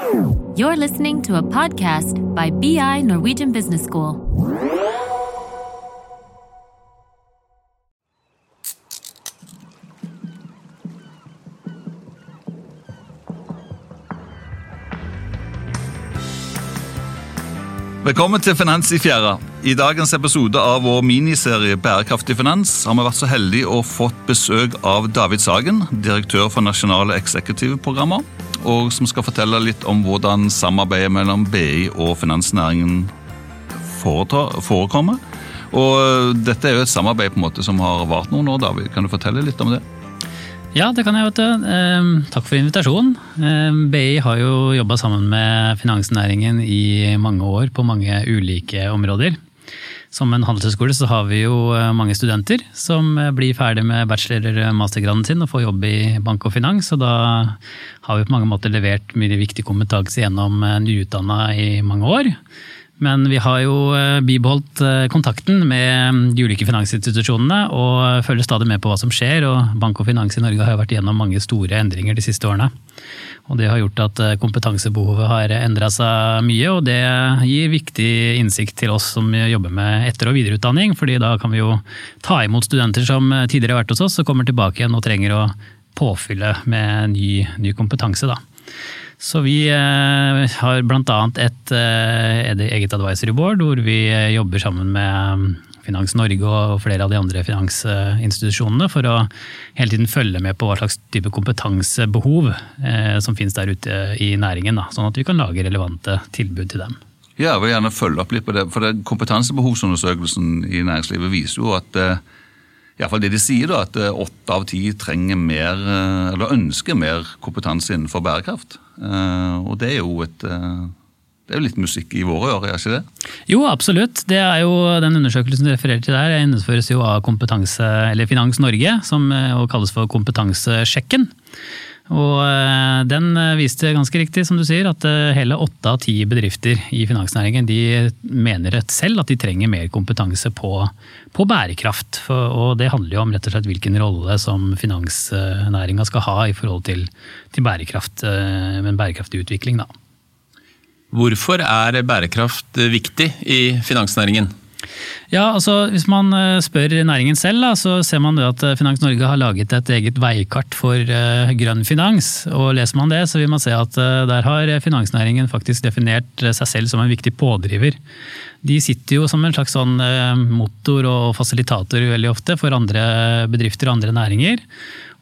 You're listening to a podcast by BI Norwegian Business School. Velkommen til Finans i fjæra. I dagens episode av vår miniserie Bærekraftig finans har vi vært så heldige og fått besøk av David Sagen, direktør for nasjonale eksekutivprogrammer, og som skal fortelle litt om hvordan samarbeidet mellom BI og finansnæringen forekommer. Og dette er jo et samarbeid på en måte som har vart noen år. David, Kan du fortelle litt om det? Ja, det kan jeg. vet du. Eh, takk for invitasjonen. Eh, BI har jo jobba sammen med finansnæringen i mange år på mange ulike områder. Som en handelshøyskole så har vi jo eh, mange studenter som eh, blir ferdig med bachelor- eller mastergraden sin og får jobb i bank og finans. Og da har vi på mange måter levert mye viktig kompetanse gjennom nyutdanna i mange år. Men vi har jo eh, bibeholdt eh, kontakten med mm, de ulike finansinstitusjonene og følger stadig med på hva som skjer. og Bank og finans i Norge har jo vært gjennom mange store endringer de siste årene. Og Det har gjort at eh, kompetansebehovet har endra seg mye, og det gir viktig innsikt til oss som jobber med etter- og videreutdanning. fordi da kan vi jo ta imot studenter som tidligere har vært hos oss og kommer tilbake igjen og trenger å påfylle med ny, ny kompetanse. da. Så vi eh, har bl.a. et eh, eget advisory board hvor vi eh, jobber sammen med mm, Finans Norge og flere av de andre finansinstitusjonene for å hele tiden følge med på hva slags type kompetansebehov som finnes der ute i næringen. Sånn at vi kan lage relevante tilbud til dem. Ja, jeg vil gjerne følge opp litt på det. for det Kompetansebehovsundersøkelsen i næringslivet viser jo at Iallfall det de sier, da, at åtte av ti trenger mer, eller ønsker mer kompetanse innenfor bærekraft. Og det er jo et det er jo litt musikk i våre ører, er ikke det? Jo, absolutt. Det er jo Den undersøkelsen du refererer til der, innføres jo av Finans Norge, som kalles for Kompetansesjekken. Og Den viste ganske riktig, som du sier, at hele åtte av ti bedrifter i finansnæringen de mener selv at de trenger mer kompetanse på, på bærekraft. Og Det handler jo om rett og slett hvilken rolle som finansnæringa skal ha i forhold til, til bærekraft, en bærekraftig utvikling. da. Hvorfor er bærekraft viktig i finansnæringen? Ja, altså Hvis man spør næringen selv, da, så ser man at Finans Norge har laget et eget veikart for uh, grønn finans. og Leser man det, så vil man se at der har finansnæringen faktisk definert seg selv som en viktig pådriver. De sitter jo som en slags sånn motor og fasilitator veldig ofte for andre bedrifter og andre næringer.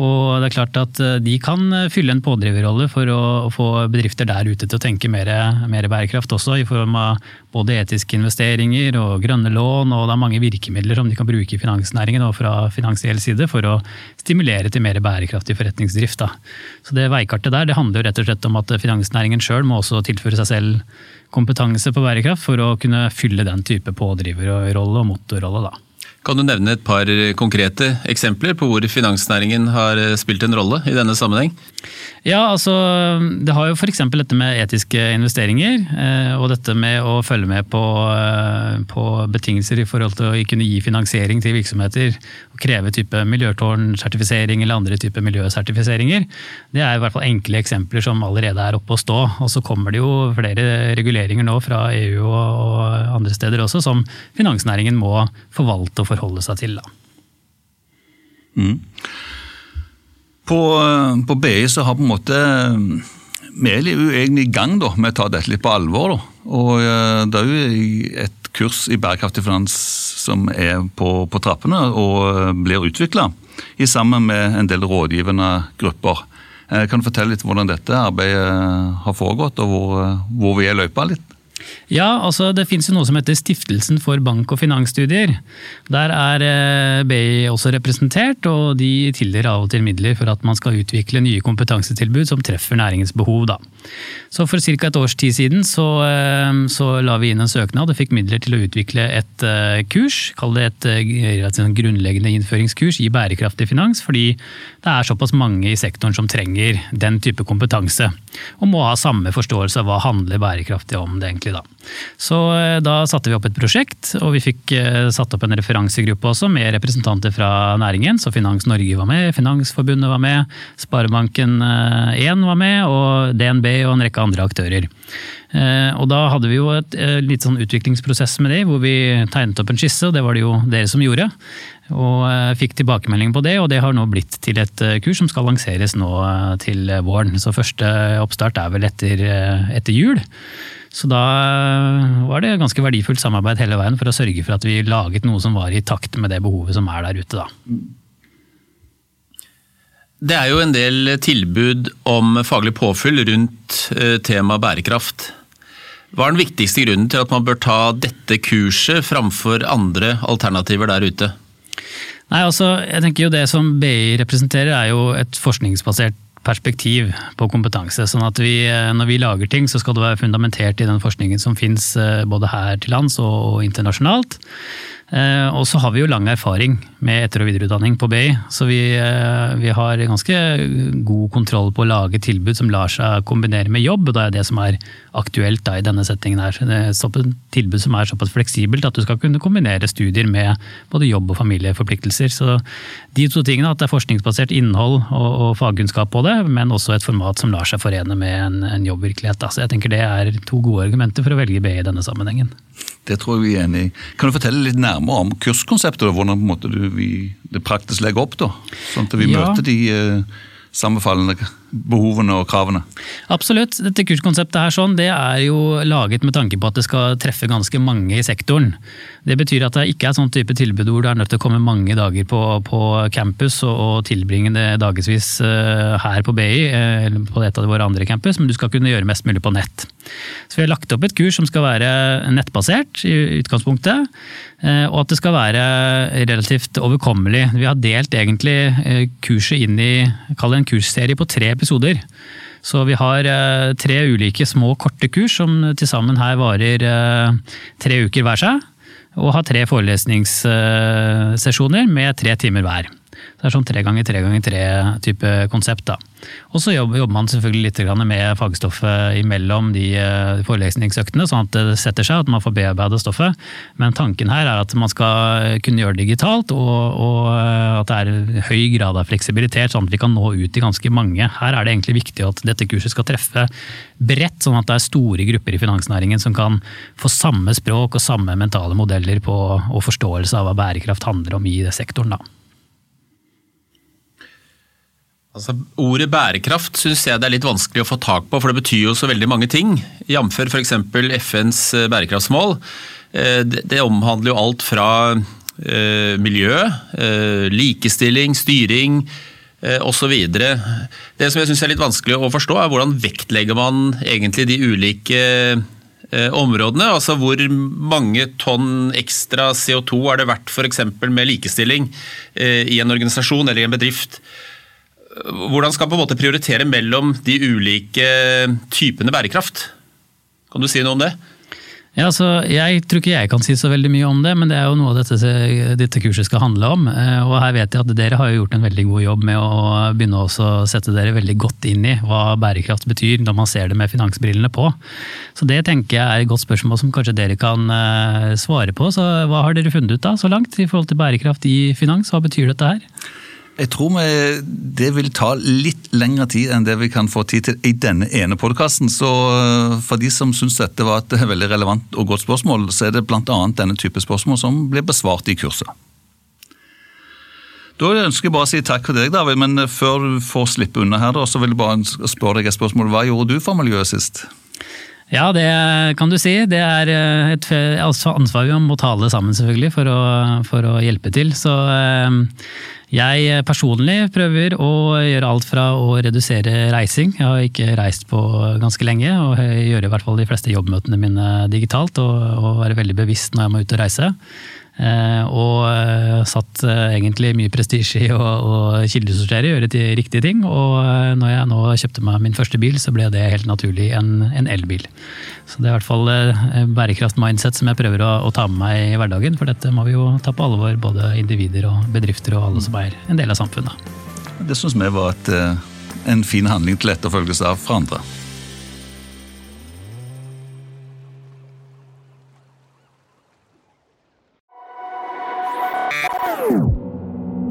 Og det er klart at De kan fylle en pådriverrolle for å få bedrifter der ute til å tenke mer, mer, bærekraft også, i form av både etiske investeringer og grønne lån. og Det er mange virkemidler som de kan bruke i finansnæringen og fra finansiell side for å stimulere til mer bærekraftig forretningsdrift. Da. Så det Veikartet der det handler jo rett og slett om at finansnæringen sjøl må også tilføre seg selv kompetanse på bærekraft for å kunne fylle den type pådriverrolle og motorrolle. da. Kan du nevne et par konkrete eksempler på hvor finansnæringen har spilt en rolle i denne sammenheng? Ja, altså Det har jo f.eks. dette med etiske investeringer. Og dette med å følge med på, på, betingelser i forhold til å kunne gi finansiering til virksomheter. og Kreve type miljøtårnsertifisering eller andre type miljøsertifiseringer. Det er i hvert fall enkle eksempler som allerede er oppe å stå. Og så kommer det jo flere reguleringer nå fra EU og andre steder også som finansnæringen må forvalte og forholde seg til. Mm. På, på, BI så har på en måte Vi er egentlig i gang da, med å ta dette litt på alvor. Da. Og Det er jo et kurs i bærekraftig finans som er på, på trappene og blir utvikla sammen med en del rådgivende grupper. Kan du fortelle litt hvordan dette arbeidet har foregått, og hvor, hvor vi er løypa litt? Ja, altså Det finnes jo noe som heter Stiftelsen for bank- og finansstudier. Der er BI også representert, og de tildeler av og til midler for at man skal utvikle nye kompetansetilbud som treffer næringens behov. Da. Så For ca. et års tid siden så, så, la vi inn en søknad og fikk midler til å utvikle et kurs. Kall det et, et grunnleggende innføringskurs i bærekraftig finans, fordi det er såpass mange i sektoren som trenger den type kompetanse. Og må ha samme forståelse av hva handler bærekraftig om det egentlig. Da. Så eh, da satte vi opp et prosjekt, og vi fikk eh, satt opp en referansegruppe også med representanter fra næringen. Så Finans Norge var med, Finansforbundet var med, Sparebanken1 eh, var med, og DNB og en rekke andre aktører. Og da hadde vi jo et litt sånn utviklingsprosess med det, hvor vi tegnet opp en skisse, og det var det jo dere som gjorde. Og fikk tilbakemelding på det, og det har nå blitt til et kurs som skal lanseres nå til våren. Så første oppstart er vel etter, etter jul. Så da eh, var det ganske verdifullt samarbeid hele veien for å sørge for at vi laget noe som var i takt med det behovet som er der ute. da. Det er jo en del tilbud om faglig påfyll rundt temaet tema bærekraft. Hva er den viktigste grunnen til at man bør ta dette kurset framfor andre alternativer der ute? Nei, altså, jeg tenker jo Det som BI representerer er jo et forskningsbasert perspektiv på kompetanse. sånn at vi, eh, Når vi lager ting, så skal det være fundamentert i den forskningen som finnes eh, både her til lands og internasjonalt. Eh, og så har vi jo lang erfaring med etter- og videreutdanning på BI, så vi, eh, vi, har ganske god kontroll på å lage tilbud som lar seg kombinere med jobb. og Det er det som er aktuelt da, i denne settingen. her. Det er et tilbud som er såpass fleksibelt at du skal kunne kombinere studier med både jobb og familieforpliktelser. Så de to tingene, at det er forskningsbasert innhold og, og fagkunnskap på det, men også et format som lar seg forene med en, en jobbvirkelighet. Da. Så jeg tenker det er to gode argumenter for å velge BI i denne sammenhengen. Det tror jeg vi er enig i. Kan du fortelle litt nærmere om kurskonseptet? og Hvordan måte, du, vi, det praktisk legger opp, da? Sånn at vi ja. møter de eh, sammenfallende behovene og kravene? Absolutt. Dette kurskonseptet her sånn, det er jo laget med tanke på at det skal treffe ganske mange i sektoren. Det betyr at det ikke er sånn type tilbud hvor du er nødt til å komme mange dager på, på campus og, og, tilbringe det dagevis uh, her på BI, uh, eller på et av våre andre campus, men du skal kunne gjøre mest mulig på nett. Så Vi har lagt opp et kurs som skal være nettbasert i utgangspunktet, uh, og at det skal være relativt overkommelig. Vi har delt egentlig kurset inn i kall det en kursserie på tre episoder. Så vi har tre ulike små, korte kurs som til sammen her varer tre uker hver seg og har tre forelesningssesjoner med tre timer hver. Det er sånn tre ganger tre ganger tre type konsept. da. Og så jobber, man selvfølgelig litt med fagstoffet imellom de eh, forelesningsøktene, sånn at det setter seg, at man får bearbeida stoffet. Men tanken her er at man skal kunne gjøre det digitalt, og, og eh, at det er høy grad av fleksibilitet, sånn at vi kan nå ut til ganske mange. Her er det egentlig viktig at dette kurset skal treffe bredt, sånn at det er store grupper i finansnæringen som kan få samme språk og samme mentale modeller på, og forståelse av hva bærekraft handler om i sektoren. da. Altså, ordet bærekraft syns jeg det er litt vanskelig å få tak på, for det betyr jo så veldig mange ting. Jf. f.eks. FNs eh, bærekraftsmål. Eh, det omhandler jo alt fra eh, miljø, likestilling, styring osv. Det som jeg syns er litt vanskelig å forstå, er hvordan vektlegger man egentlig de ulike områdene. Altså hvor mange tonn ekstra CO2 er det verdt f.eks. med likestilling i en organisasjon eller i en bedrift hvordan skal man på en måte prioritere mellom de ulike typene bærekraft? Kan du si noe om det? Ja, altså, jeg tror ikke jeg kan si så veldig mye om det, men det er jo noe dette, dette kurset skal handle om. Eh, og her vet jeg at dere har gjort en veldig god jobb med å begynne å sette dere veldig godt inn i hva bærekraft betyr når man ser det med finansbrillene på. Så det tenker jeg er et godt spørsmål som kanskje dere kan eh, svare på. Så hva har dere funnet ut da så langt i forhold til bærekraft i finans? Hva betyr dette her? Jeg tror vi, det vil ta litt lengre tid enn det vi kan få tid til i denne ene podkasten. Så eh, for de som syns dette var et veldig relevant og godt spørsmål, så er det bl.a. denne type spørsmål som blir besvart i kurset. Da ønsker jeg bare å si takk for deg, David, men før du får slippe unna her, så vil jeg bare spørre deg et spørsmål. Hva gjorde du for miljøet sist? Ja, det kan du si. Det er eh, et altså ansvar vi må ta alle sammen, selvfølgelig, for å, for å hjelpe til. Så eh, jeg personlig prøver å gjøre alt fra å redusere reising. Jeg har ikke reist på ganske lenge, og jeg gjør i hvert fall de fleste jobbmøtene mine digitalt. Og, og være veldig bevisst når jeg må ut og reise. Eh, og eh, satt eh, egentlig mye prestisje i å, å kildesortere, gjøre de riktige ting. Og når jeg nå kjøpte meg min første bil, så ble det helt naturlig en, elbil. Så det er i hvert fall bærekraft-mindset som jeg prøver å, å, ta med meg i hverdagen. For dette må vi jo ta på alvor, både individer og bedrifter og alle som er en del av samfunnet. Det syns vi var et, en fin handling til etterfølgelse av for andre.